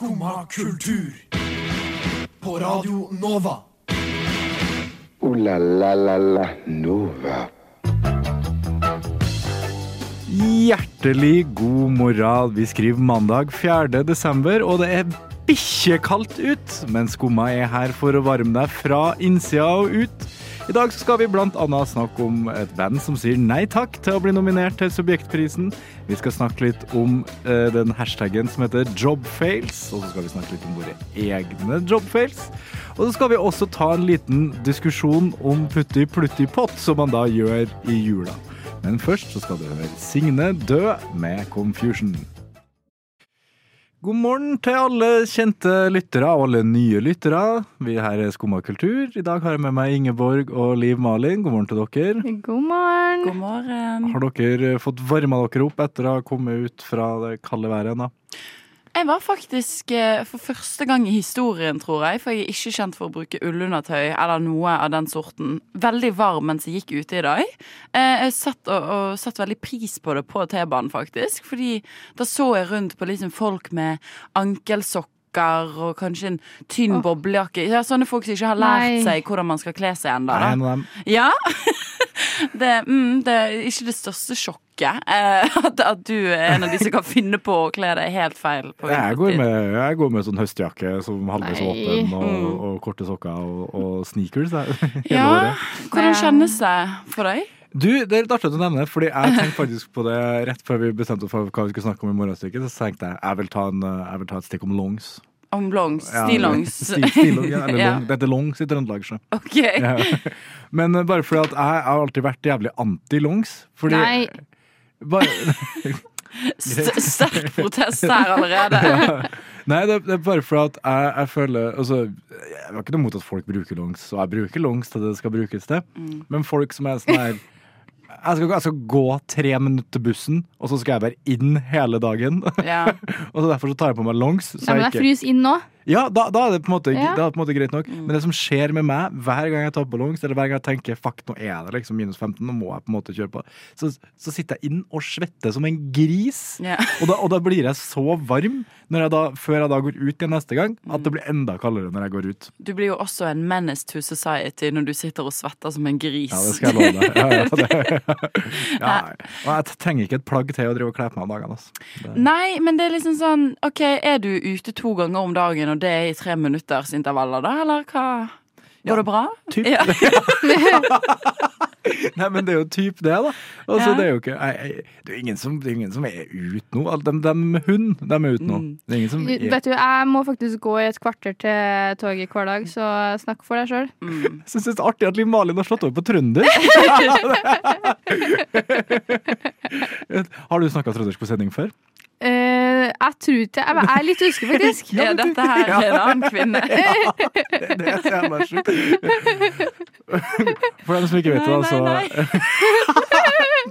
Skumma kultur. På Radio Nova. O-la-la-la-la Nova. Hjertelig god moral. Vi skriver mandag 4. desember, og det er bikkjekaldt ut. Men Skumma er her for å varme deg fra innsida og ut. I dag skal vi annet snakke om et band som sier nei takk til å bli nominert til Subjektprisen. Vi skal snakke litt om uh, den hashtaggen som heter jobfails, og så skal vi snakke litt om våre egne jobfails. Og så skal vi også ta en liten diskusjon om putti plutti pott, som man da gjør i jula. Men først så skal du høre Signe dø med Confusion. God morgen til alle kjente lyttere og alle nye lyttere. Vi her er Skumma kultur. I dag har jeg med meg Ingeborg og Liv Malin. God morgen til dere. God morgen. God morgen. Har dere fått varma dere opp etter å ha kommet ut fra det kalde været ennå? Jeg var faktisk eh, for første gang i historien, tror jeg, for jeg er ikke kjent for å bruke ullundertøy eller noe av den sorten, veldig varm mens jeg gikk ute i dag. Eh, Jeg satt og, og satt veldig pris på det på T-banen, faktisk, fordi da så jeg rundt på liksom folk med ankelsokker og kanskje en tynn boblejakke. Ja, sånne folk som ikke har lært Nei. seg hvordan man skal kle seg ennå. Ja. Det, mm, det er ikke det største sjokket eh, at, at du er en av de som kan finne på å kle deg helt feil. på Jeg går med, jeg går med sånn høstjakke som halvveis åpen, og, Mm. og korte sokker og, og sneakers. hele Ja, året. Hvordan kjennes det for deg? Du, Det er litt artig at du nevner det, fordi jeg tenkte faktisk på det rett før vi bestemte oss for hva vi skulle snakke om i morgenstykket. Så tenkte jeg jeg vil ta, en, eh, jeg vil ta et stikk om longs. Om longs? Ja, Stillongs? Stil, ja, eller Ja. long. Det heter longs i Trøndelag. sjø. OK. Ja. Men eh, bare fordi at jeg har alltid vært jævlig anti-longs. Fordi Nei. bare, St- Sterk protest her allerede. Nei, det, det er bare fordi at jeg, jeg føler altså, Jeg har ikke noe mot at folk bruker longs, og jeg bruker longs til det det skal brukes til. Mm. Men folk som er sånn her jeg skal, jeg skal gå tre minutter til bussen, og så skal jeg være inn hele dagen. Ja. og så Derfor så tar jeg på meg longs. Så Ja, men jeg ikke, fryser inn nå. Ja, da, da, er det på en måte, Ja. da er det på en måte greit nok. Mm. Men det som skjer med meg hver gang jeg tar på longs, eller hver gang jeg tenker fuck, nå er det liksom minus 15, nå må jeg på en måte kjøre på, så, så sitter jeg inn og svetter som en gris. Ja. Og da, og da blir jeg så varm når jeg da, før jeg da går ut igjen neste gang, at Mm. det blir enda kaldere når jeg går ut. Du blir jo også en menace to society når du sitter og svetter som en gris. Ja, det skal jeg love deg. Ja, det, ja. Og jeg trenger ikke et plagg til å drive og kle på meg om dagene. Altså. Nei, men det er liksom sånn OK, er du ute to ganger om dagen, og det er i tre minutters intervaller, da? Eller hva? Ja, Går det bra? typ. Ja. Nei, men det er jo typ det, da. Altså, Ja. det, er jo ikke, jeg, jeg, det, er ingen som, det er ingen som er ute nå. De, de med hund, de er ute nå. Det ingen som er, Vet du, Jeg må faktisk gå i et kvarter til toget hver dag, så snakk for deg sjøl. Mm. Jeg syns det er artig at Liv Malin har slått over på trønder. har du snakka trøndersk på sending før? Eh, jeg tror ikke Jeg er litt usikker, faktisk. Ja, dette her er en annen kvinne. Det, det er jeg jævla sjukt. For dem som ikke vet det, altså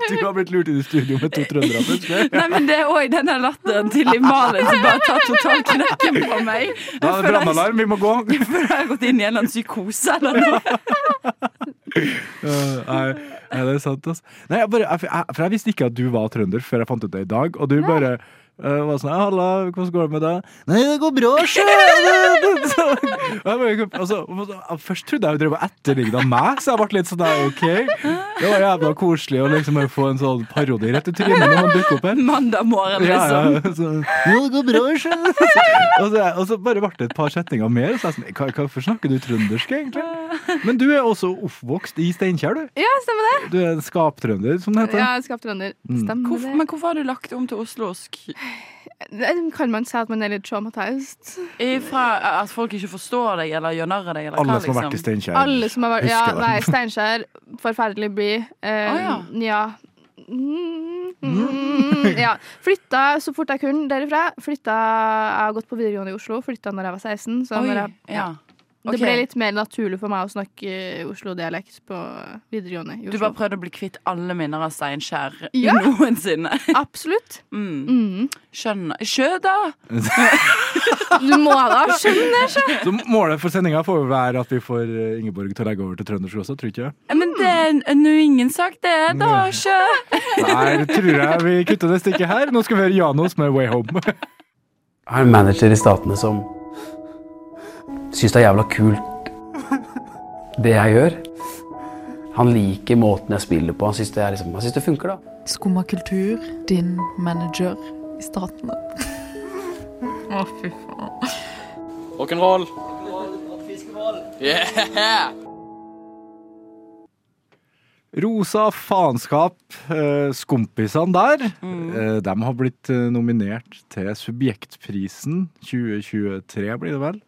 Du har blitt lurt inn i studio med to trøndere, plutselig. Nei, men det er òg denne latteren til Liv Malin som bare tar totalt knekken på meg. Da er jeg- brannalarm, vi må gå. jeg føler jeg har gått inn i en eller annen psykose eller noe. Uh, nei, nei, det er sant, altså. Nei, jeg bare, jeg, for jeg visste ikke at du var trønder før jeg fant ut det i dag. Og du bare uh, var sånn 'Halla, hvordan går det med deg?' 'Nei, det går bra, sjø!' Altså, Først trodde jeg hun drev og etterligna meg, så jeg ble litt sånn der, OK. Det var jævla koselig å liksom få en sånn parodi rett i trynet når man dukker opp her. Mandag morgen, liksom. ja, så, ja, det går bra, sjø. og, så, og så bare ble det et par setninger mer. Så jeg sånn, "Hva- Hvorfor snakker du trøndersk, egentlig? Men du er også oppvokst i Steinkjer, du. Ja, stemmer det. Du er en skaptrønder, som det heter. Ja, Skaptrønder. Mm. Stemmer mm. det. men hvorfor har du lagt om til oslosk? Kan man si at man er litt traumatized? Fra at folk ikke forstår deg eller gjør narr av deg? Eller Alle hva, som har vært i liksom? Steinkjer. Alle som har vært Ja, nei, Steinkjer. Forferdelig by. Eh, Å, ja. ja. Mm, mm, ja. Flytta så fort jeg kunne derifra. Flytta, Jeg har gått på videregående i Oslo. Flytta når jeg var 16. Så Oi, når jeg, ja. Det ble litt mer naturlig for meg å snakke Oslo-dialekt på videregående Du bare prøvde å bli kvitt alle minner av Steinkjer Ja. noensinne. Absolutt. Mm. Mm. Skjønner. Sjø, da! Du må da skjønne, sjø. Så målet for sendinga får være at vi får eh, Ingeborg til å legge over til trøndersk også, tror du ikke? Men det er nå ingen sak, det. Da, sjø! Nei, det tror jeg vi kutter det stikket her. Nå skal vi høre Janos med Way Home. Jeg har en manager i Statene som syns det er jævla kult, det jeg gjør. Han liker måten jeg spiller på. Han syns det, er liksom, synes det funker, da. Skumma kultur, din manager i staten. Å, fy faen. Rock'n'roll. Yeah! Rosa faenskap, eh, skompisene der, eh, de har blitt eh, nominert til Subjektprisen 2023, blir det vel,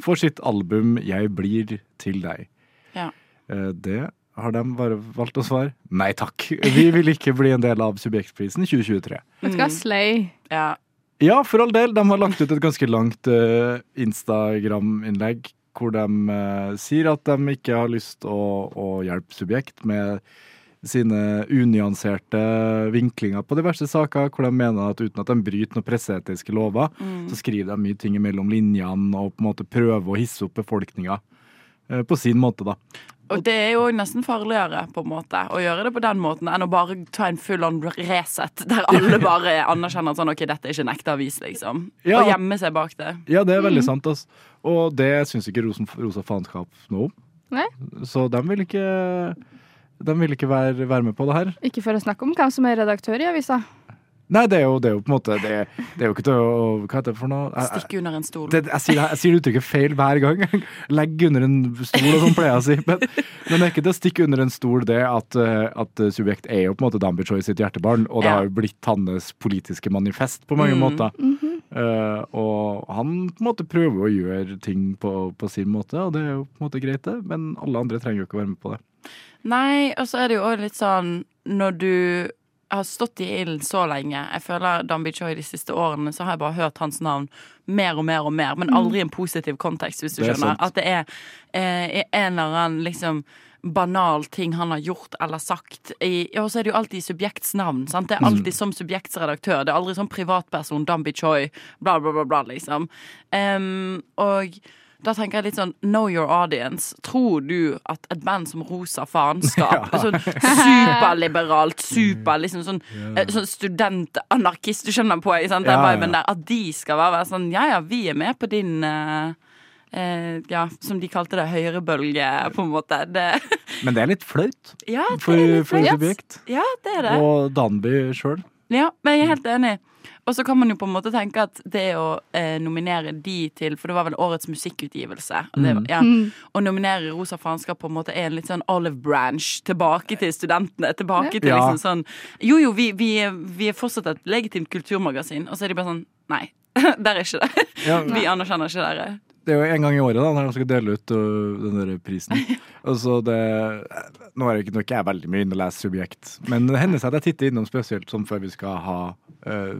for sitt album 'Jeg blir til deg'. Ja. Eh, det har de bare valgt å svare nei takk. Vi vil ikke bli en del av Subjektprisen 2023. Vet du hva, Slay. Ja. Ja, for all del. De har lagt ut et ganske langt eh, Instagram-innlegg hvor de eh, sier at de ikke har lyst å, å hjelpe subjekt med sine unyanserte vinklinger på diverse saker, hvor de mener at uten at de bryter noen presseetiske lover, så skriver de mye ting mellom linjene og på en måte prøver å hisse opp befolkninga eh, på sin måte, da. Og det er jo nesten farligere på en måte å gjøre det på den måten enn å bare ta en full on reset, der alle bare anerkjenner at sånn, ok, dette er ikke en ekte avis, liksom. Ja. Og gjemme seg bak det. Ja, det er veldig sant, altså. Og det syns ikke Rosen, Rosa faenskap noe om. Nei. Så de vil ikke de vil ikke være, være med på det her. Ikke for å snakke om hvem som er redaktør i avisa. Nei, det er jo, det er jo på en måte Det, det er jo ikke til å Hva heter det for noe? Jeg, Stikke under en stol. det, jeg, sier, jeg sier uttrykket feil hver gang. Legg under en stol, og sånn pleier jeg å si. Men, men det er ikke til å stikke under en stol det at, eh, at Subjekt er jo på en måte Dambi Choi sitt hjertebarn, og det Ja. har jo blitt hans politiske manifest på mange Mm. måter. Eh, og han på en måte prøver å gjøre ting på, på sin måte, og det er jo på en måte greit, det. Men alle andre trenger jo ikke å være med på det. Nei, og så er det jo òg litt sånn når du har stått i ilden så lenge Jeg føler Dambi Choi de siste årene så har jeg bare hørt hans navn mer og mer og mer, men aldri i en positiv kontekst, hvis du er skjønner. At det er eh, en eller annen liksom banal ting han har gjort eller sagt. Og så er det jo alltid i subjekts navn. Sant? Det er alltid som subjektsredaktør. Det er aldri som privatperson, Dambi Choi, bla, bla, bla, bla, liksom. Um, og da tenker jeg litt sånn Know your audience. Tror du at et band som Rosa Faenskap, sånn superliberalt, super liksom sånn, yeah. sånn studentanarkist, du skjønner på sant? Den Ja, ja. der, at de skal være sånn Ja ja, vi er med på din uh, eh, ja, som de kalte det, høyrebølge, på en måte. Det, Men det er litt flaut ja, for. Subjekt. Ja, det er det. Og Danby sjøl. Ja, men jeg er helt enig. Og så kan man jo på en måte tenke at det å eh, nominere de til For det var vel årets musikkutgivelse. og Det, ja, Å nominere Rosa faenskap på en måte er en litt sånn olive branch tilbake til studentene. Tilbake til Ja. liksom sånn Jo jo, vi, vi, er- vi er fortsatt et legitimt kulturmagasin. Og så er de bare sånn Nei. Der er ikke det. Ja. Vi anerkjenner ikke dere. Det er jo en gang i året da, når de skal dele ut øh, den der prisen. Og så det, nå er det ikke, ikke jeg veldig mye inne og leser Subjekt, men det hender seg at jeg titter innom spesielt sånn før vi skal ha uh,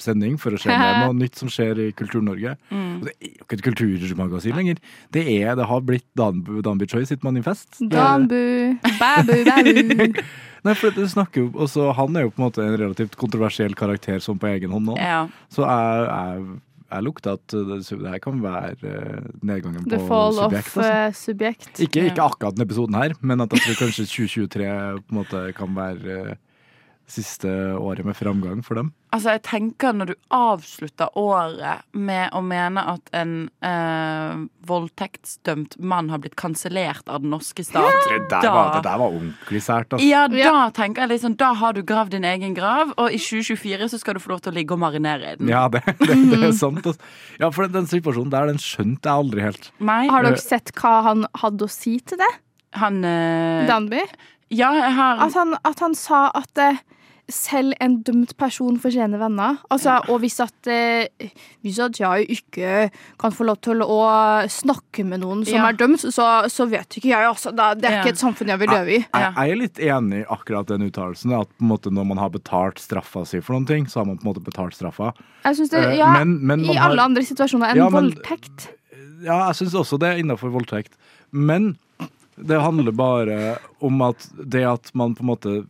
sending, for å se om det er noe nytt som skjer i Kultur-Norge. Mm. Det er jo ikke et kulturmagasin lenger. Det, er, det har blitt Danby, Danby Choi sitt manifest. Danbu, babu, babu. Nei, for det snakker jo også, Han er jo på en måte en relativt kontroversiell karakter sånn på egen hånd nå. Ja. Så jeg, jeg, jeg lukter at det, det her kan være eh, nedgangen The på fall subjekt. of Altså. eh, subjekt. Ikke, ikke akkurat denne episoden her, men at jeg tror kanskje 2023 på en måte kan være eh, siste året med framgang for dem. Altså, jeg tenker når du avslutter året med å mene at en eh, voldtektsdømt mann har blitt kansellert av den norske stat Det der, da- var, det der var ordentlig sært. Altså. Ja, da Ja. tenker jeg sånn Da har du gravd din egen grav, og i 2024 så skal du få lov til å ligge og marinere i den. Ja, det, det, det er sant. Altså. Ja, for den situasjonen der, den skjønte jeg aldri helt. Nei. Har dere sett hva han hadde å si til det? han eh, Danby? Ja, jeg har At han, at han sa at eh, selv en dømt person fortjener venner. Altså, Og hvis at, eh, hvis at jeg ikke kan få lov til å snakke med noen som Ja. er dømt, så, så vet ikke jeg. Altså, det er Ja. ikke et samfunn jeg vil leve i. Jeg, jeg er litt enig i akkurat den uttalelsen. At på en måte når man har betalt straffa si for noen ting, så har man på en måte betalt straffa. Jeg synes det, Eh, ja, men- men I I har- alle andre situasjoner enn Ja, men- voldtekt. Ja, jeg syns også det er innafor voldtekt. Men det handler bare om at det at man på en måte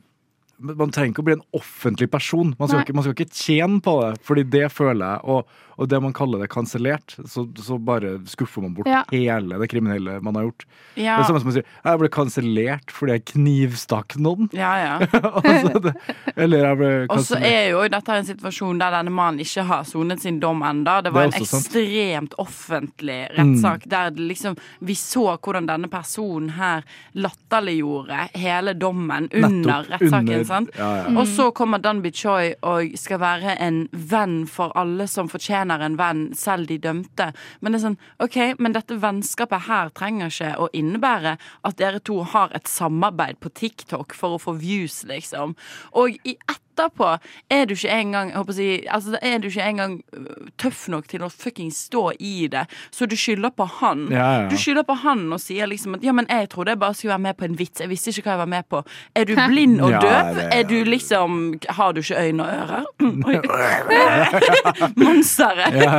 Man trenger ikke å bli en offentlig person. Man skal, ikke, man skal ikke tjene på det, fordi det føler jeg. Og, og det man kaller det kansellert, så, så bare skuffer man bort Ja. hele det kriminelle man har gjort. Ja, Det er samme som å si jeg ble kansellert fordi jeg knivstakk noen. ja, ja. altså, det, eller jeg ble Og så er jo dette en situasjon der denne mannen ikke har sonet sin dom enda. Det var det en ekstremt sant. offentlig rettssak der det liksom vi så hvordan denne personen her latterliggjorde hele dommen under rettssaken. Sant? ja, ja. Og så kommer Danby Choi og skal være en venn for alle som fortjener en venn, selv de dømte. Men det er sånn, ok, men dette vennskapet her trenger ikke å innebære at dere to har et samarbeid på TikTok for å få views, liksom. Og i etterpå er du ikke engang jeg håper å si, altså, er du ikke engang øh, tøff nok til å fucking stå i det, så du skylder på han. Ja, ja. Du skylder på han og sier liksom at ja, men jeg trodde jeg bare skulle være med på en vits. Jeg visste ikke hva jeg var med på. Er du blind og Ja, døv? Er du liksom Har du ikke øyne og ører? Monsteret. Ja,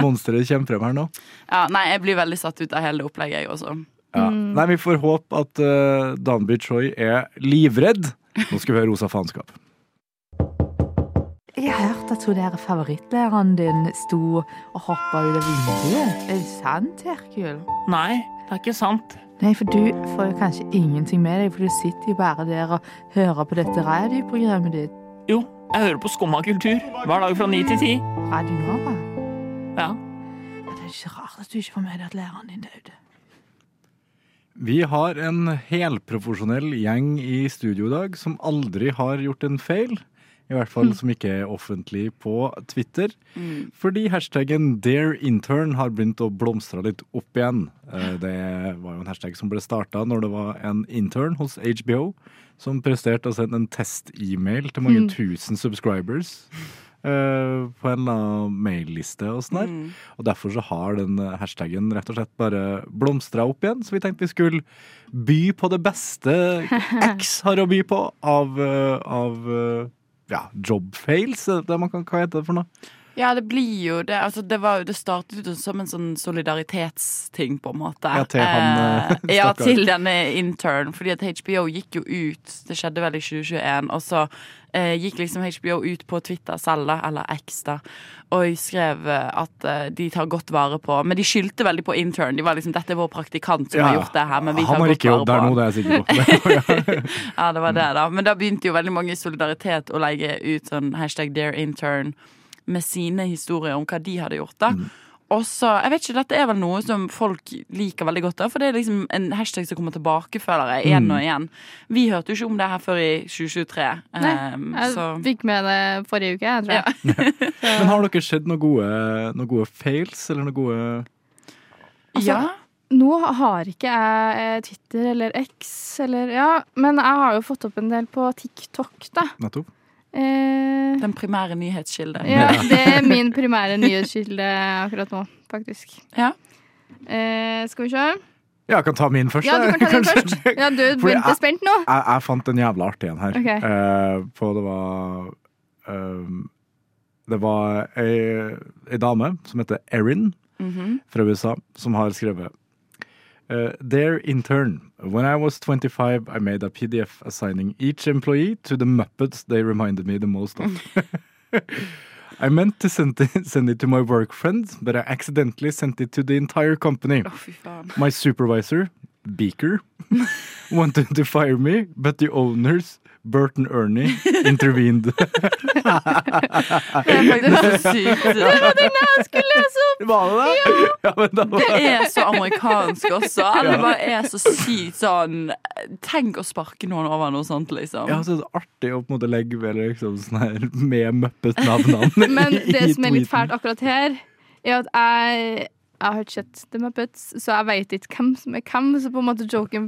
monsteret kommer frem her nå. Ja, nei, jeg blir veldig satt ut av hele det opplegget, jeg også. Ja. Nei, vi får håpe at uh, Danby Choi er livredd. Nå skal vi høre Rosa faenskap. Jeg har hørt at hun der favorittlæreren din sto og hoppa ut av vinduet. Er det sant, Herkul? Nei, det er ikke sant. Nei, for du får jo kanskje ingenting med deg, for du sitter jo bare der og hører på dette radioprogrammet ditt. Jo, jeg hører på Skumma kultur hver dag fra ni til ti. Radio Nova. Ja. Ja, det er ikke rart at du ikke får med deg at læreren din døde. Vi har en helprofesjonell gjeng i studio i dag som aldri har gjort en feil. I hvert fall som ikke er offentlig på Twitter. Fordi hashtaggen DareIntern har begynt å blomstre litt opp igjen. Eh, Det var jo en hashtag som ble starta når det var en intern hos HBO som presterte å sende en test-e-mail til mange tusen subscribers. Uh, på en eller annen mailliste og sånn der. Og derfor så har den hashtaggen rett og slett bare blomstra opp igjen. Så vi tenkte vi skulle by på det beste X har å by på av, uh, av ja, jobfails, er det det man kan, hva heter det for noe? Ja, det blir jo det. Altså, det, var, det startet ut som en sånn solidaritetsting, på en måte. Ja, til han, eh, Ja, til denne intern. Fordi at HBO gikk jo ut, det skjedde vel i 2021, og så eh, gikk liksom HBO ut på Twitter selv, da, eller X, da, og skrev eh, at eh, de tar godt vare på Men de skyldte veldig på intern. De var liksom 'dette er vår praktikant som har gjort det her', men vi tar han har ikke vare jobb der nå, det er jeg sikker på. Ja, det var det, da. Men da begynte jo veldig mange i solidaritet å legge ut sånn hashtag Dear Intern med sine historier om hva de hadde gjort, da. Og så, jeg vet ikke, Dette er vel noe som folk liker veldig godt, da, for det er liksom en hashtag som kommer tilbake, føler jeg, igjen og igjen. Vi hørte jo ikke om det her før i 2023. Nei, um, jeg så fikk med det forrige uke, jeg tror jeg. Men har dere sett noen gode, noen gode fails, eller noen gode Altså, ja. Nå har ikke jeg eh, Twitter eller X eller Ja, men jeg har jo fått opp en del på TikTok, da. Nettopp? Eh, Den primære nyhetskilde. ja, det er min primære nyhetskilde akkurat nå, faktisk. Ja. Eh, skal vi se. Ja, jeg kan ta min først. Ja, du kan ta den først. Ja, du begynte jeg- spent nå. Jeg, jeg fant en jævla artig en her. Okay. Eh, på det var um, Det var ei, ei dame som heter Erin Mhm. fra USA, som har skrevet uh, Dear intern, when I was 25, I made a PDF assigning each employee to the Muppets they reminded me the most of. I meant to send it, send it to my work friends, but I accidentally sent it to the entire company. Oh, faen. My supervisor, Beaker, wanted to fire me, but the owners, Bert and Ernie, intervened. Det er faktisk så sykt. Jeg skulle lese opp! Var det det? Ja, Ja, var Det er så amerikansk også. Alle det bare er så sykt sånn Tenk å sparke noen over noe sånt, liksom. Ja, så er det artig å på en måte legge ved liksom sånn her med Muppet-navnene Men det som er litt fælt akkurat her, er at jeg jeg har ikke sett The Muppets, så jeg vet ikke hvem som er hvem. Så på en måte joken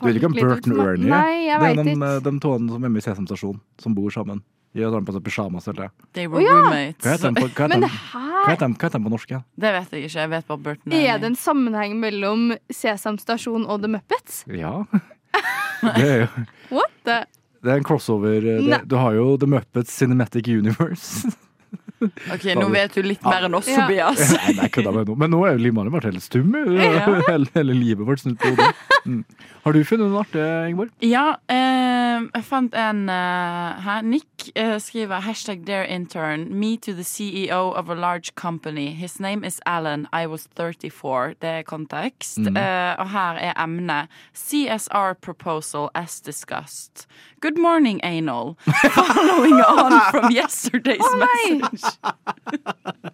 Du vet ikke om Burton Bert og. Ernie? Nei, jeg det er vet de, ikke. de to som er med i Sesam Stasjon, som bor sammen. De har på seg pysjamas eller They Å, were ja. roommates. Hva heter de på, de, de, norsk Ja? Det vet jeg ikke. Jeg vet bare Burton Er det en sammenheng mellom Sesam Stasjon og The Muppets? Ja. Det er jo What the? det er en crossover. eh, Det, du har jo The Muppets Cinematic Universe. Ok, nå vet du litt mer enn oss, Ja. Tobias. Nei, nei, kødda med noe. Men nå er jo Liv Marie vært helt stum. Ja. Hele, hele livet vårt snudd på hodet. Mm. Har du funnet noe artig, Ingeborg? Ja, eh, jeg fant en uh, her. Nick uh, skriver hashtag dear intern. Me to the CEO of a large company. His name is Alan. I was 34. Det er kontekst. Mm. Uh, og her er emnet CSR proposal as discussed. Good morning, anal. Following on from yesterday's message.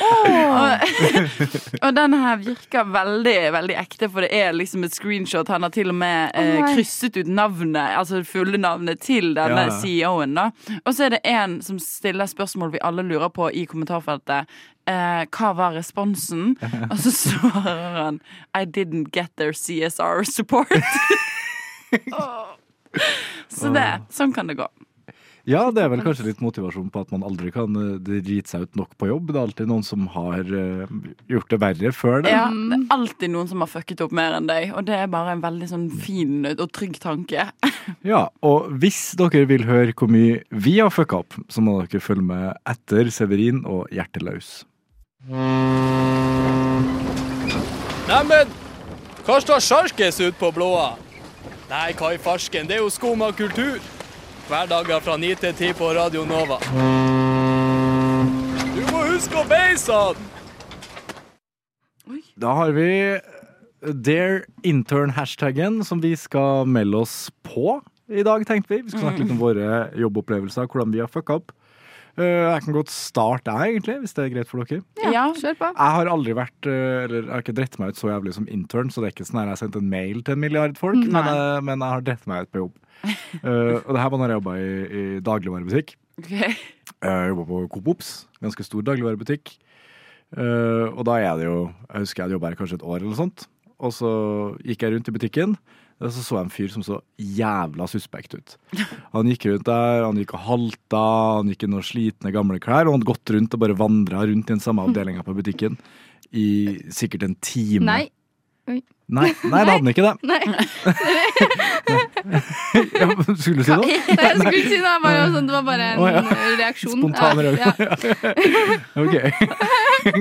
og, og den her virker veldig veldig ekte, for det er liksom et screenshot. Han har til og med eh, krysset ut navnet, altså det fulle navnet til denne Ja, ja. CEO-en. da Og så er det en som stiller spørsmål vi alle lurer på i kommentarfeltet. Eh, hva var responsen? Og så svarer han I didn't get their CSR support. oh. så det, sånn kan det gå. Ja, det er vel kanskje litt motivasjon på at man aldri kan eh, drite seg ut nok på jobb. Det er alltid noen som har eh, gjort det verre før det. Ja, det er alltid noen som har fucket opp mer enn deg, og det er bare en veldig sånn fin og trygg tanke. Ja, og hvis dere vil høre hvor mye vi har fucka opp, så må dere følge med etter Severin og Hjerteløs. Neimen, hva står sjarkes ut på blåa? Nei, hva i farsken, det er jo skum av kultur. Hverdager fra 9 til 10 på Radio Nova. Du må huske å beise han! Da har vi Dear Intern-hashtaggen som vi skal melde oss på i dag, tenkte vi. Vi skal snakke litt om våre jobbopplevelser, hvordan vi har fucka opp. Eh, Jeg kan godt starte, jeg, egentlig, hvis det er greit for dere. Ja, kjør på. Jeg har aldri vært eh, Eller jeg har ikke dritt meg ut så jævlig som intern, så det er ikke sånn at jeg har sendt en mail til en milliard folk, men, jeg- men jeg har dritt meg ut på jobb. Eh, og det her var når jeg jobba i, i dagligvarebutikk. Okay. Jeg jobba på Coop Ops, ganske stor dagligvarebutikk. Uh, og da er det jo Jeg husker jeg hadde jobba her kanskje et år eller sånt. Og så gikk jeg rundt i butikken, og så så jeg en fyr som så jævla suspekt ut. Han gikk rundt der, han gikk og halta, han gikk i noen slitne gamle klær, og han hadde gått rundt og bare vandra rundt i den samme avdelinga på butikken i sikkert en time. Nei. Oi. Nei, nei, det hadde han ikke det. Nei. Ja, skulle du si noe? Nei, jeg skulle ikke si noe. Bare, sånn, det var bare en oh, ja. reaksjon. Spontan Ja, reaksjon. Ok.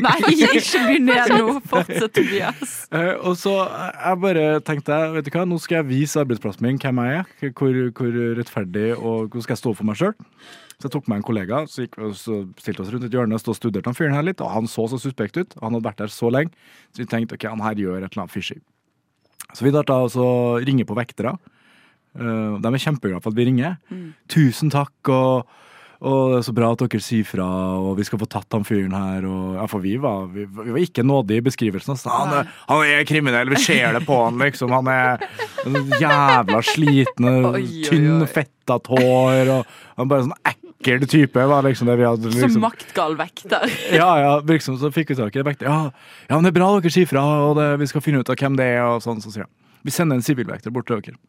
Nei, ikke begynn igjen nå. Fortsett, Tobias. Eh, og så eh, jeg bare tenkte jeg, vet du hva, nå skal jeg vise arbeidsplassen min hvem jeg er, hvor, hvor rettferdig og hvor skal jeg stå for meg sjøl. Så jeg tok med en kollega, så, gikk, så stilte oss rundt et hjørne og studerte han fyren her litt. Og han så så suspekt ut, og han hadde vært der så lenge. Så vi tenkte ok, han her gjør et eller annet fishy. Så vi starta å ringe på vektere. Eh, de er kjempeglade for at vi ringer. Tusen takk, og, og det er så bra at dere sier fra, og vi skal få tatt han fyren her. Og, ja, for vi var, vi, vi var ikke nådige i beskrivelsen. Altså. Han, er, han er kriminell, vi ser det på han, liksom. Han er jævla sliten, tynn, fettet hår. Og han er bare sånn ekkel type. Var liksom det vi hadde, Som liksom. maktgal vekter. Ja, ja, liksom, så fikk vi tak i vekter. Ja, ja, men det er bra dere sier fra, og det, vi skal finne ut av hvem det er. og sånn, så sier han. Vi sender en sivilvekter bort til dere.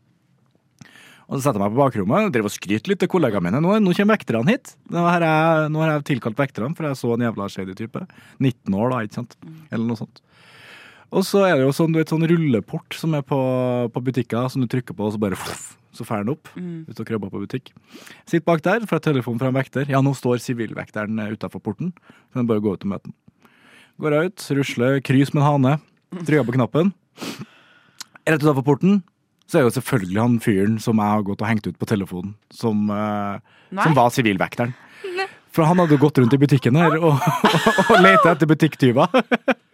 Og så setter jeg meg på bakrommet driver og skryter litt til kollegaene mine. Nå, nå kommer vekterne hit. Nå har jeg, nå har jeg tilkalt vekterne, for jeg så en jævla shady type. 19 år, da, ikke sant. Eller noe sånt. Og så er det jo sånn, du vet, sånn rulleport som er på, på butikker, som du trykker på, og så bare fluff, så fær den opp. Mm. Ut og jobber på butikk. Sitt bak der, får jeg telefon fra en vekter. Ja, nå står sivilvekteren utafor porten. Så jeg bare gå ut og møte den. Går jeg ut, rusler, krys med en hane, trykker på knappen. Rett utafor porten så er jo selvfølgelig han fyren som jeg har gått og hengt ut på telefonen, som, uh, som var sivilvekteren. For han hadde gått rundt i butikken her og, og, og leta etter butikktyver.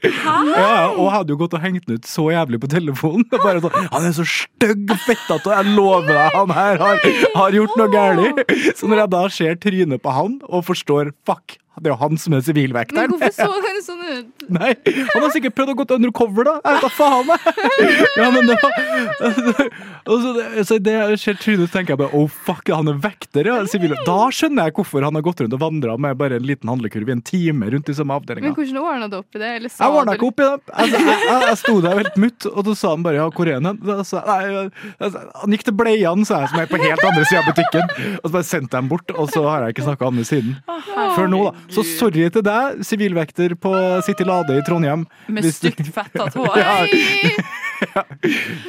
Ja, og hadde jo gått og hengt den ut så jævlig på telefonen. Bare sånn, han er så stygg og fettete, jeg lover deg, han her har, har gjort noe galt. Så når jeg da ser trynet på han og forstår fuck, det er jo han som er Men sivilvekteren. hvorfor så han sånn ut? Nei, han har sikkert prøvd å gå undercover, da. Jeg vet da faen, jeg. Ja, men da og så, det- så det jeg ser trynet, tenker jeg bare oh fuck, han er vekter, ja. Sivil. Da skjønner jeg hvorfor han har gått rundt og vandra med bare en liten handlekurv i en time rundt i samme avdelinga. Men hvordan ordna du opp i det? Jeg ordna ikke opp i det. Altså, jeg, jeg, jeg sto der helt mutt, og da sa han bare ja, hvor er han? Altså, han gikk til Bleian, sa jeg, som er på helt andre sida av butikken. Og så bare sendte jeg ham bort, og så har jeg ikke snakka med ham siden. Før nå, da. Så sorry til deg, sivilvekter på City Lade i Trondheim. Med stygt fettet hår. Ja.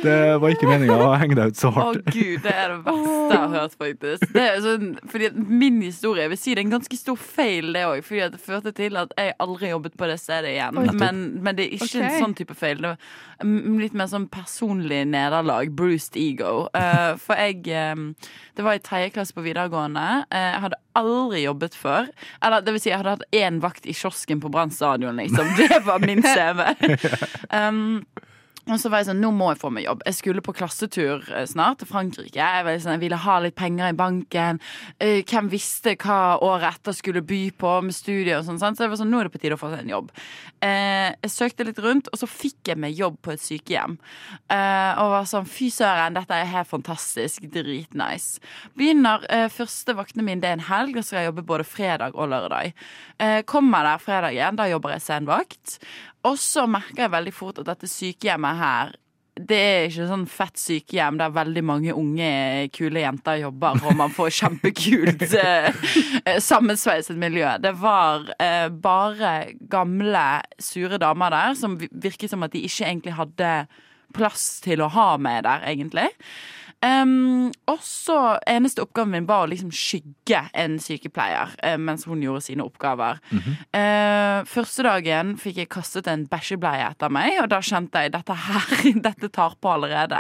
Det var ikke meninga å henge deg ut så hardt. Å gud, det er det verste jeg har hørt, faktisk. Det er sånn, fordi Min historie jeg vil si det er en ganske stor feil, det òg. Fordi det førte til at jeg aldri jobbet på det stedet igjen. Men, men det er ikke en sånn type feil. Det var litt mer sånn personlig nederlag. Bruised ego. Uh, for jeg um, Det var i tredje klasse på videregående. Uh, jeg hadde aldri jobbet før. Eller det vil si, jeg hadde hatt én vakt i kiosken på Brann stadion, liksom. Det var min CV. Um, og så var jeg sånn, nå må jeg få meg jobb. Jeg skulle på klassetur eh, snart til Frankrike. Jeg, sånn, jeg ville ha litt penger i banken. Eh, hvem visste hva året etter skulle by på med studier og sånn. Så jeg var sånn, nå er det på tide å få seg en jobb. Eh, jeg søkte litt rundt, og så fikk jeg meg jobb på et sykehjem. Eh, og var sånn, fy søren, dette er helt fantastisk. Dritnice. Begynner første vaktene mine, det er en helg, og så skal jeg jobbe både fredag og lørdag. Kommer der fredagen, da jobber jeg senvakt. Og så merker jeg veldig fort at dette sykehjemmet her det er ikke sånn fett sykehjem der veldig mange unge, kule jenter jobber, og man får kjempekult eh, eh, sammensveiset miljø. Det var eh, bare gamle, sure damer der som virket som at de ikke egentlig hadde plass til å ha meg der, egentlig. Um, og så Eneste oppgaven min var å liksom skygge en sykepleier uh, mens hun gjorde sine oppgaver. Eh, første dagen fikk jeg kastet en bæsjebleie etter meg, og da kjente jeg dette her Dette tar på allerede.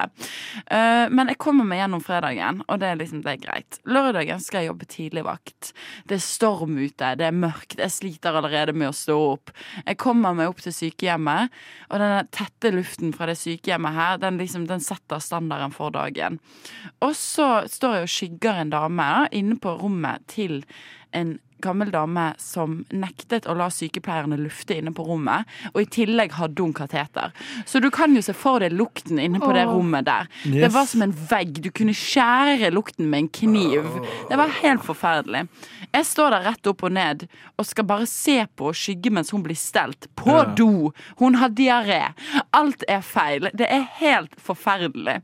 Uh, men jeg kommer meg gjennom fredagen, og det er liksom det er greit. Lørdagen skal jeg jobbe tidligvakt. Det er storm ute, det er mørkt, jeg sliter allerede med å stå opp. Jeg kommer meg opp til sykehjemmet, og den tette luften fra det sykehjemmet her, den, liksom, den setter standarden for dagen. Og så står jeg og skygger en dame inne på rommet til en gammel dame som nektet å la sykepleierne lufte inne på rommet, og i tillegg hadde hun kateter. Så du kan jo se for deg lukten inne på det rommet der. Det var som en vegg. Du kunne skjære lukten med en kniv. Det var helt forferdelig. Jeg står der rett opp og ned og skal bare se på og skygge mens hun blir stelt. På Ja. do. Hun har diaré. Alt er feil. Det er helt forferdelig.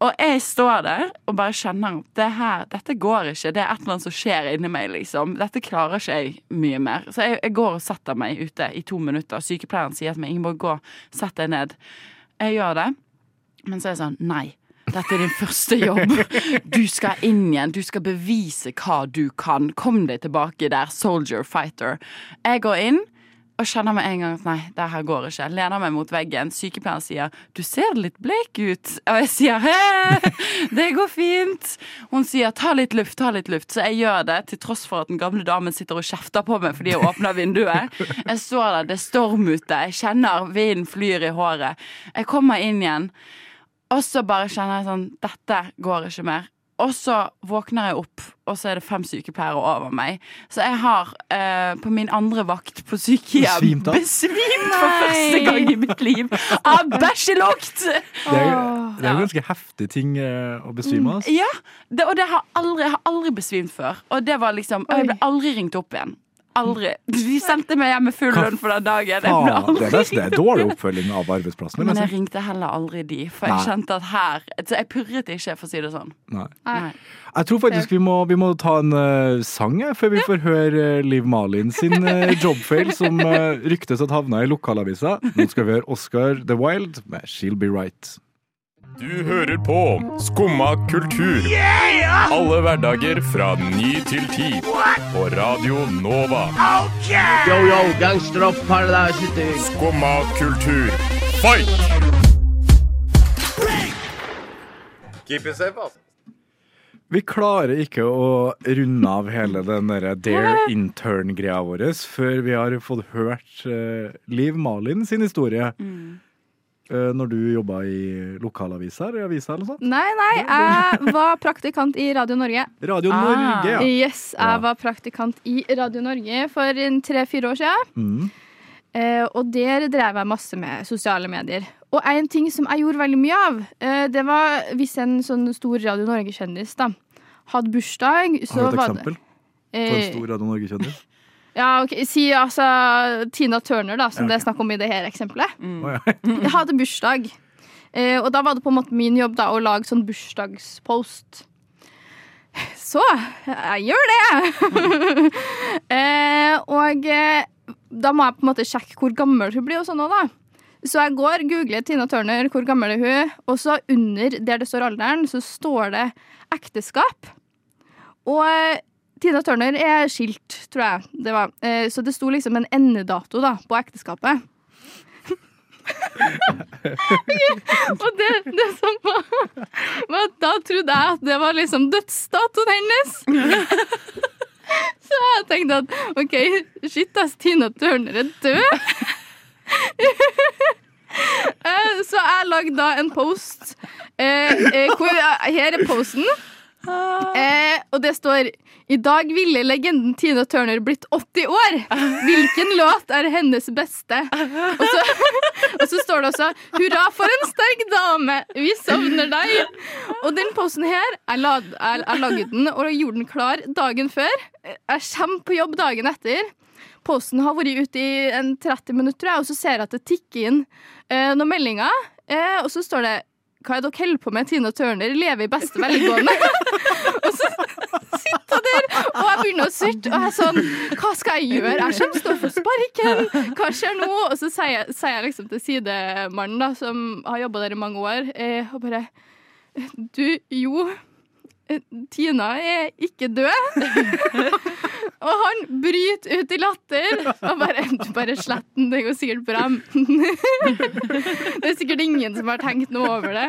Og jeg står der og bare kjenner at det her, dette går ikke. Det er et eller annet som skjer inni meg, liksom. Dette klarer ikke jeg mye mer. Så jeg, jeg går og setter meg ute i to minutter. Sykepleieren sier til meg Ingeborg, gå, sett deg ned. Jeg gjør det. Men så er jeg sånn Nei. Dette er din første jobb. Du skal inn igjen. Du skal bevise hva du kan. Kom deg tilbake der. Soldier, fighter. Jeg går inn og kjenner med en gang at nei, det her går ikke. Lener meg mot veggen. Sykepleieren sier 'du ser litt blek ut'. Og jeg sier 'hæ, det går fint'. Hun sier 'ta litt luft, ta litt luft'. Så jeg gjør det, til tross for at den gamle damen sitter og kjefter på meg fordi jeg åpner vinduet. Jeg står der, det er storm ute, jeg kjenner vinden flyr i håret. Jeg kommer inn igjen. Og så bare kjenner jeg sånn Dette går ikke mer. Og så våkner jeg opp, og så er det fem sykepleiere over meg. Så jeg har eh, på min andre vakt på sykehjem Besvimt for første gang i mitt liv av bæsjelukt! Det er, det er jo ganske heftig ting eh, å besvime av. altså. Ja, det, og det har aldri, jeg har aldri besvimt før. Og det var liksom, og jeg ble aldri ringt opp igjen. Aldri. De sendte meg hjem med full lønn for den dagen. Jeg ble Faen, det, er nesten, det er dårlig oppfølging av arbeidsplassen. Men jeg jeg ringte heller aldri de, for jeg Nei. kjente at her så Jeg purret ikke, for å si det sånn. Nei. Nei. Jeg tror faktisk vi må, vi må ta en uh, sang jeg, før vi får høre uh, Liv Malin sin uh, jobfail, som uh, ryktes at havna i lokalavisa. Nå skal vi høre Oscar The Wild med She'll Be Right. Du hører på Skumma kultur. Alle hverdager fra ny til ti. På Radio Nova. Yo, yo, gangsteropp, paradise, Skumma kultur, fight! Keep it safe, altså. Vi klarer ikke å runde av hele den der Dare intern-greia vår før vi har fått hørt uh, Liv Malin sin historie. Eh, når du jobba i lokalaviser, i avisa eller noe sånt? Nei, nei, jeg var praktikant i Radio Norge. Radio Norge, ja. Yes, jeg Ja. var praktikant i Radio Norge for en tre-fire år siden. Mm. Eh, og der drev jeg masse med sosiale medier. Og en ting som jeg gjorde veldig mye av, eh, det var hvis en sånn stor Radio Norge-kjendis da hadde bursdag, så Har du et var eksempel det på en Eh, stor Radio Norge-kjendis? Ja, ok, Si altså Tina Turner, da, som Ja, det er snakk om i det her eksempelet. Å, ja. Jeg hadde bursdag. Eh, og da var det på en måte min jobb da, å lage sånn bursdagspost. Så jeg gjør det! eh, og eh, da må jeg på en måte sjekke hvor gammel hun blir og sånn da. Så jeg går, googler Tina Turner, hvor gammel er hun? Og så under der det står alderen, så står det ekteskap. Og Tina Turner er skilt, tror jeg det var. Eh, Så det sto liksom en endedato da, på ekteskapet. Og det, det som var, var at Da trodde jeg at det var liksom dødsdatoen hennes. Så jeg tenkte at OK, shit ass, Tina Turner er død. Eh, Så jeg lagde da en post. eh, her er posten. Og det står I dag ville legenden Tina Turner blitt 80 år. Hvilken låt er hennes beste? Og så, og så står det også Hurra for en sterk dame, vi savner deg. Og den posten her, jeg, la, lagde den og gjorde den klar dagen før. Jeg kommer på jobb dagen etter. Posten har vært ute i en 30 minutter, og så ser jeg at det tikker inn eh, noen meldinger. Eh, og så står det hva er dere holder på med? Tina Turner lever i beste velgående. og så sitter jeg der, og jeg begynner å surte. Og jeg er sånn Hva skal jeg gjøre? Jeg kommer til å få sparken. Hva skjer nå? Og så sier jeg, sier jeg liksom til sidemannen, da, som har jobba der i mange år, eh, og bare Du, jo. eh, Tina er ikke død. og han bryter ut i latter. Og bare, bare slett den, det går sikkert bra. det er sikkert ingen som har tenkt noe over det.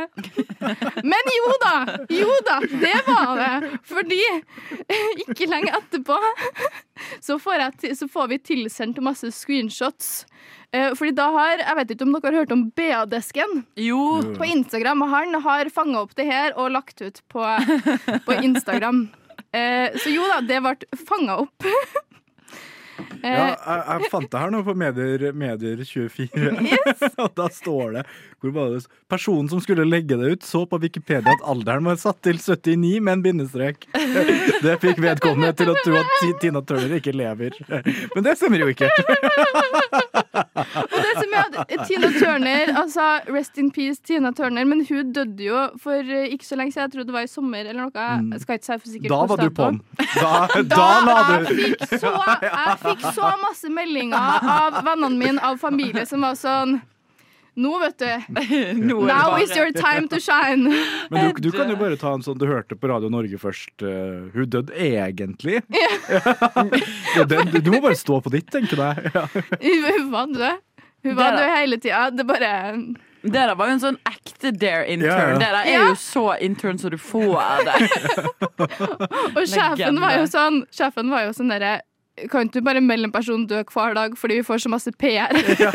Men jo da! Jo da, det var det. Fordi ikke lenge etterpå så får, jeg, så får vi tilsendt masse screenshots. Eh, Fordi da har, Jeg vet ikke om dere har hørt om BA-desken? Jo. På Instagram. og Han har fanga opp det her og lagt ut på, på Instagram. Eh, så jo da, det ble fanga opp. Eh, Ja, jeg, jeg fant det her nå på Medier, medier 24. og da står det det? Personen som skulle legge det ut, så på Wikipedia at alderen var satt til 79 med en bindestrek. Det fikk vedkommende til å tro at Tina Turner ikke lever. Men det stemmer jo ikke. Og det som er at Tina Turner, altså Rest in peace Tina Turner, men hun døde jo for eh, ikke så lenge siden. Jeg tror det var i sommer eller noe. Jeg skal ikke si for sikkert Da var du på'n. på Da, da la jeg du fikk, så, jeg fikk så masse meldinger av vennene mine, av familie, som var sånn Nå, vet du. Nå Now bare- is your time to shine. Men du, du kan jo bare ta en sånn du hørte på Radio Norge først. Uh, hun døde egentlig. Ja, den, du, du må bare stå på ditt, tenker jeg. Ja. Hun var død. Hun var Det død hele tida. Det bare Det der var jo en sånn ekte dare intern. Ja. Det der er jo så intern som du får av det. Og sjefen var jo sånn Sjefen var jo sånn derre Kan ikke du bare melde en person død hver dag fordi vi får så masse PR? Ja,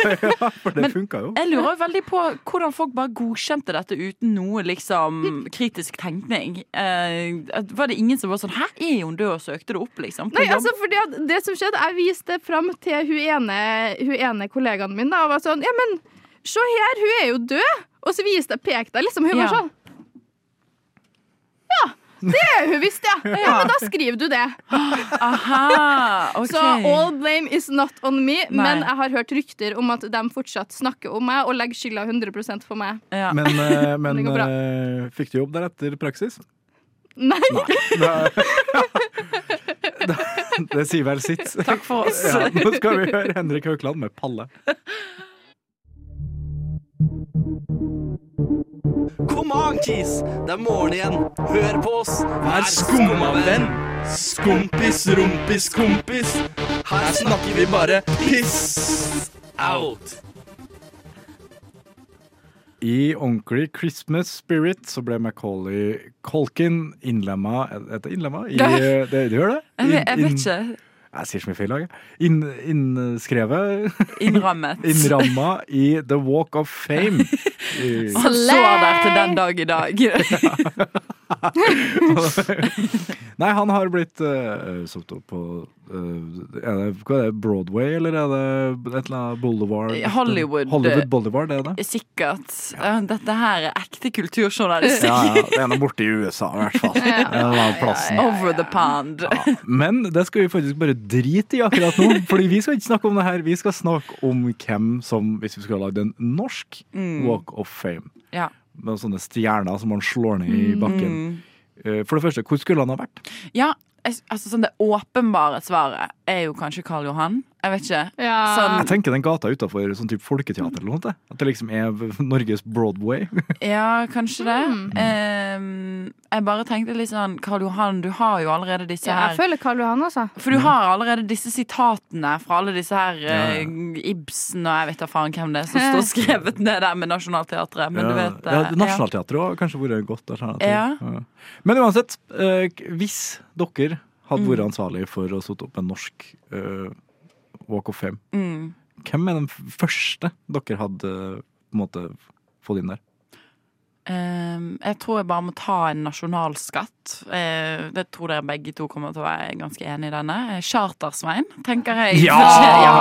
For det funka jo. Jeg lurer veldig på hvordan folk bare godkjente dette uten noe liksom kritisk tenkning. Eh, var det ingen som var sånn 'Hæ, er hun død?' og søkte det opp, liksom? Nei, altså fordi at det som skjedde Jeg viste det fram til hun ene, hun ene kollegaen min da, og var sånn Ja, men se her, hun er jo død! Og så viste jeg pekte jeg liksom. Hun Ja. var sånn Ja, det er hun visst, ja. Ja, men da skriver du det. Aha, ok. Så all blame is not on me, Nei. men jeg har hørt rykter om at de fortsatt snakker om meg og legger skylda 100 på meg. Ja. Men, eh, men Det eh, fikk du jobb der etter praksis? Nei. Da- Det sier vel sitt. Takk for oss. Ja, nå skal vi høre Henrik Haukeland med 'Palle'. Kis! Det er morgen igjen. Hør på oss. Vær skumma venn. Skompis, rumpis, kompis. Her snakker vi bare piss out. I ordentlig Christmas spirit så ble Macauley Colkin innlemma Er det innlemma? I, Ja. det, det gjør det? Jeg vet- jeg vet ikke. Jeg sier så mye feil. jeg. In, innskrevet Innrammet. Innramma i The Walk of Fame. Han så der til den dag i dag. Nei, han har blitt uh, satt opp på uh, er det, Hva er det, Broadway, eller er det et eller annet Boulevard? Hollywood. Hollywood Boulevard, det er det? Sikkert. Ja, Dette her er ekte kulturjournalistikk. Ja, ja, det er noe borte i USA, i hvert fall. Ja. Plassen. Over the pond. Men det skal vi faktisk bare drite i akkurat nå, Fordi vi skal ikke snakke om det her. Vi skal snakke om hvem som, hvis vi skulle ha lagd en norsk Mm. Walk of Fame, Ja. Med sånne stjerner som man slår ned i bakken. Mm. For det første, hvor skulle han ha vært? Ja, altså sånn det åpenbare svaret er jo kanskje Karl Johan. Jeg vet ikke. Jeg Sånn, tenker den gata utafor sånn type folketeater eller noe. At det liksom er Norges Broadway. ja, kanskje det. Mm. Um, jeg bare tenkte litt sånn Karl Johan, du har jo allerede disse Ja, her jeg føler Karl Johan, altså. For du har allerede disse sitatene fra alle disse her Ja, ja. eh, Ibsen og jeg vet da faen hvem det er som står skrevet ned der med Nationaltheatret. Men ja, du vet ja, eh, Nationaltheatret har kanskje vært et godt alternativ. Ja. Men uansett, uh, hvis dere hadde vært Mm. ansvarlig for å sette opp en norsk eh, Walk of Fame, Mm. hvem er den første dere hadde på en måte fått inn der? Ehm, jeg tror jeg bare må ta en nasjonalskatt. Eh, det tror dere begge to kommer til å være ganske enig i denne. Eh, Chartersvein, tenker jeg. Ja! ja,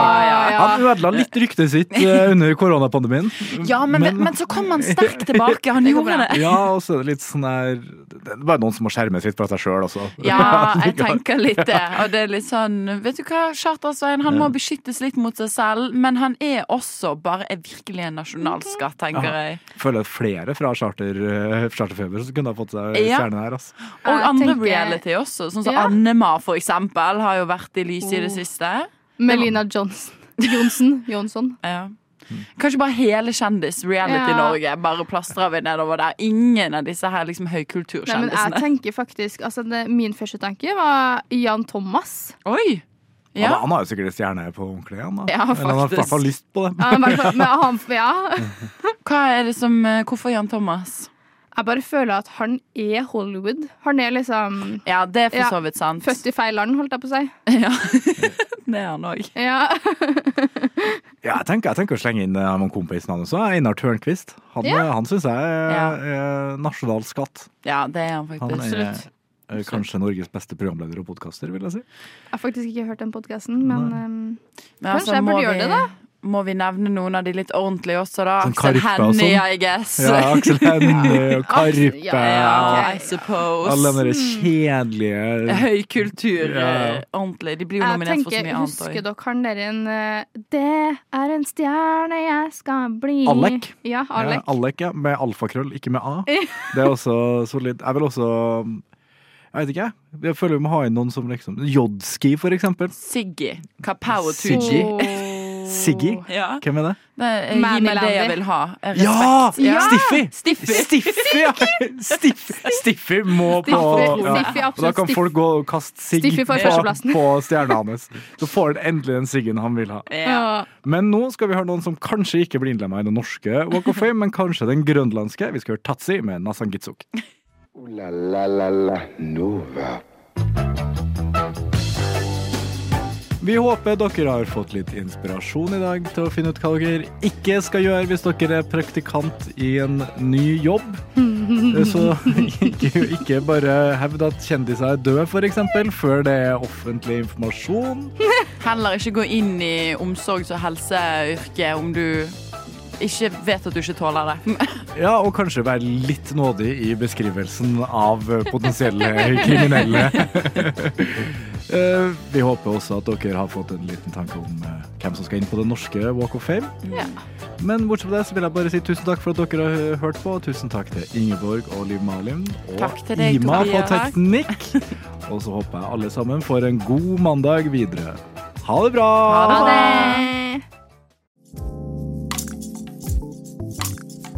ja. Han ødela litt ryktet sitt eh, under koronapandemien. Ja, men, men, så kom han sterkt tilbake. Han gjorde det. Ja, og så er det litt sånn der Det er bare noen som må skjerme sitt fra seg sjøl også. Ja, jeg tenker litt det. Og det er litt sånn Vet du hva, Chartersvein, han må beskyttes litt mot seg selv, men han er også bare er virkelig en nasjonalskatt, tenker jeg. Føler flere fra charter, eh, Charterfeber så kunne ha fått seg Ja. stjerne her. Altså. Og Jeg andre tenker- reality også, sånn som Ja. Annema for eksempel, har jo vært i lyset i det Oh. siste. Melina Johnson. Johnson. Ja. Kanskje bare hele kjendis-reality Ja. Norge. Bare plastrer vi nedover der. Ingen av disse her liksom Nei, men jeg tenker faktisk altså det, Min første tanke var Jan Thomas. Oi! Han, Ja. han har jo sikkert stjerne på ordentlig. Han, da. Ja, Eller han har i hvert fall lyst på det. Ja, men, han, ja. Hva er det som eh, Hvorfor Jan Thomas? Jeg bare føler at han er Hollywood. Han er liksom Ja, det er for så vidt sant. Født i feil land, holdt jeg på å si. Ja. det er han òg. Ja. Ja, jeg tenker, jeg tenker å slenge inn en kompisen hans også. Einar Tørnquist. Han, Ja. eh, han syns jeg er, Ja. er nasjonal skatt. Ja, det er han faktisk. Han er Absolutt. Eh, kanskje Norges beste programleder og podkaster, vil jeg si. Jeg har faktisk ikke hørt den podkasten, men um, Men kanskje altså, jeg burde gjøre vi- det, da. Må vi nevne noen av de litt ordentlige også, da? Sånn Aksel Hennie, sånn. I guess. Ja, Aksel Hennie og Karpe. Ja, ja, I suppose. Alle de kjedelige Høykultur. Ja. eh, ordentlig. De blir jo Jeg tenker, for så mye annet Husker dere han der en eh, Det er en stjerne jeg skal bli Alek. Ja, Alek. Ja, Alek, ja. Med alfakrøll, ikke med A. Det er også solid. Jeg vil også Jeg vet ikke, jeg. Jeg føler vi må ha inn noen som liksom Jodski, for eksempel. Siggy. Kapao Siggy. Siggy? Ja. Hvem er det? Det er, gi meg det jeg vil ha. Respekt. Ja! Ja! Stiffy! Stiffy. Stiffy, ja. Stiffy, Stiffy må på ja. Stiffy, Og Da kan folk gå og kaste sigg på, på stjerna hans. Så får han endelig den siggen han vil ha. Ja. Men nå skal vi høre noen som kanskje ikke blir innlemma i det norske Walk of Fame, men kanskje den grønlandske. Vi skal høre Tatsi med Nasan La la la la Nova. Vi håper dere har fått litt inspirasjon i dag til å finne ut hva dere ikke skal gjøre hvis dere er praktikant i en ny jobb. Så ikke, ikke bare hevd at kjendiser er døde, f.eks., før det er offentlig informasjon. Heller ikke gå inn i omsorgs- og helseyrket om du ikke vet at du ikke tåler det. Ja, og kanskje være litt nådig i beskrivelsen av potensielle kriminelle. Eh, Vi håper også at dere har fått en liten tanke om eh, hvem som skal inn på den norske Walk of Fame. Ja. Men bortsett fra det så vil jeg bare si tusen takk for at dere har hørt på. Tusen takk til Ingeborg og Liv Malin og Takk til deg, Ima på teknikk. Og så håper jeg alle sammen får en god mandag videre. Ha det bra! Ha det!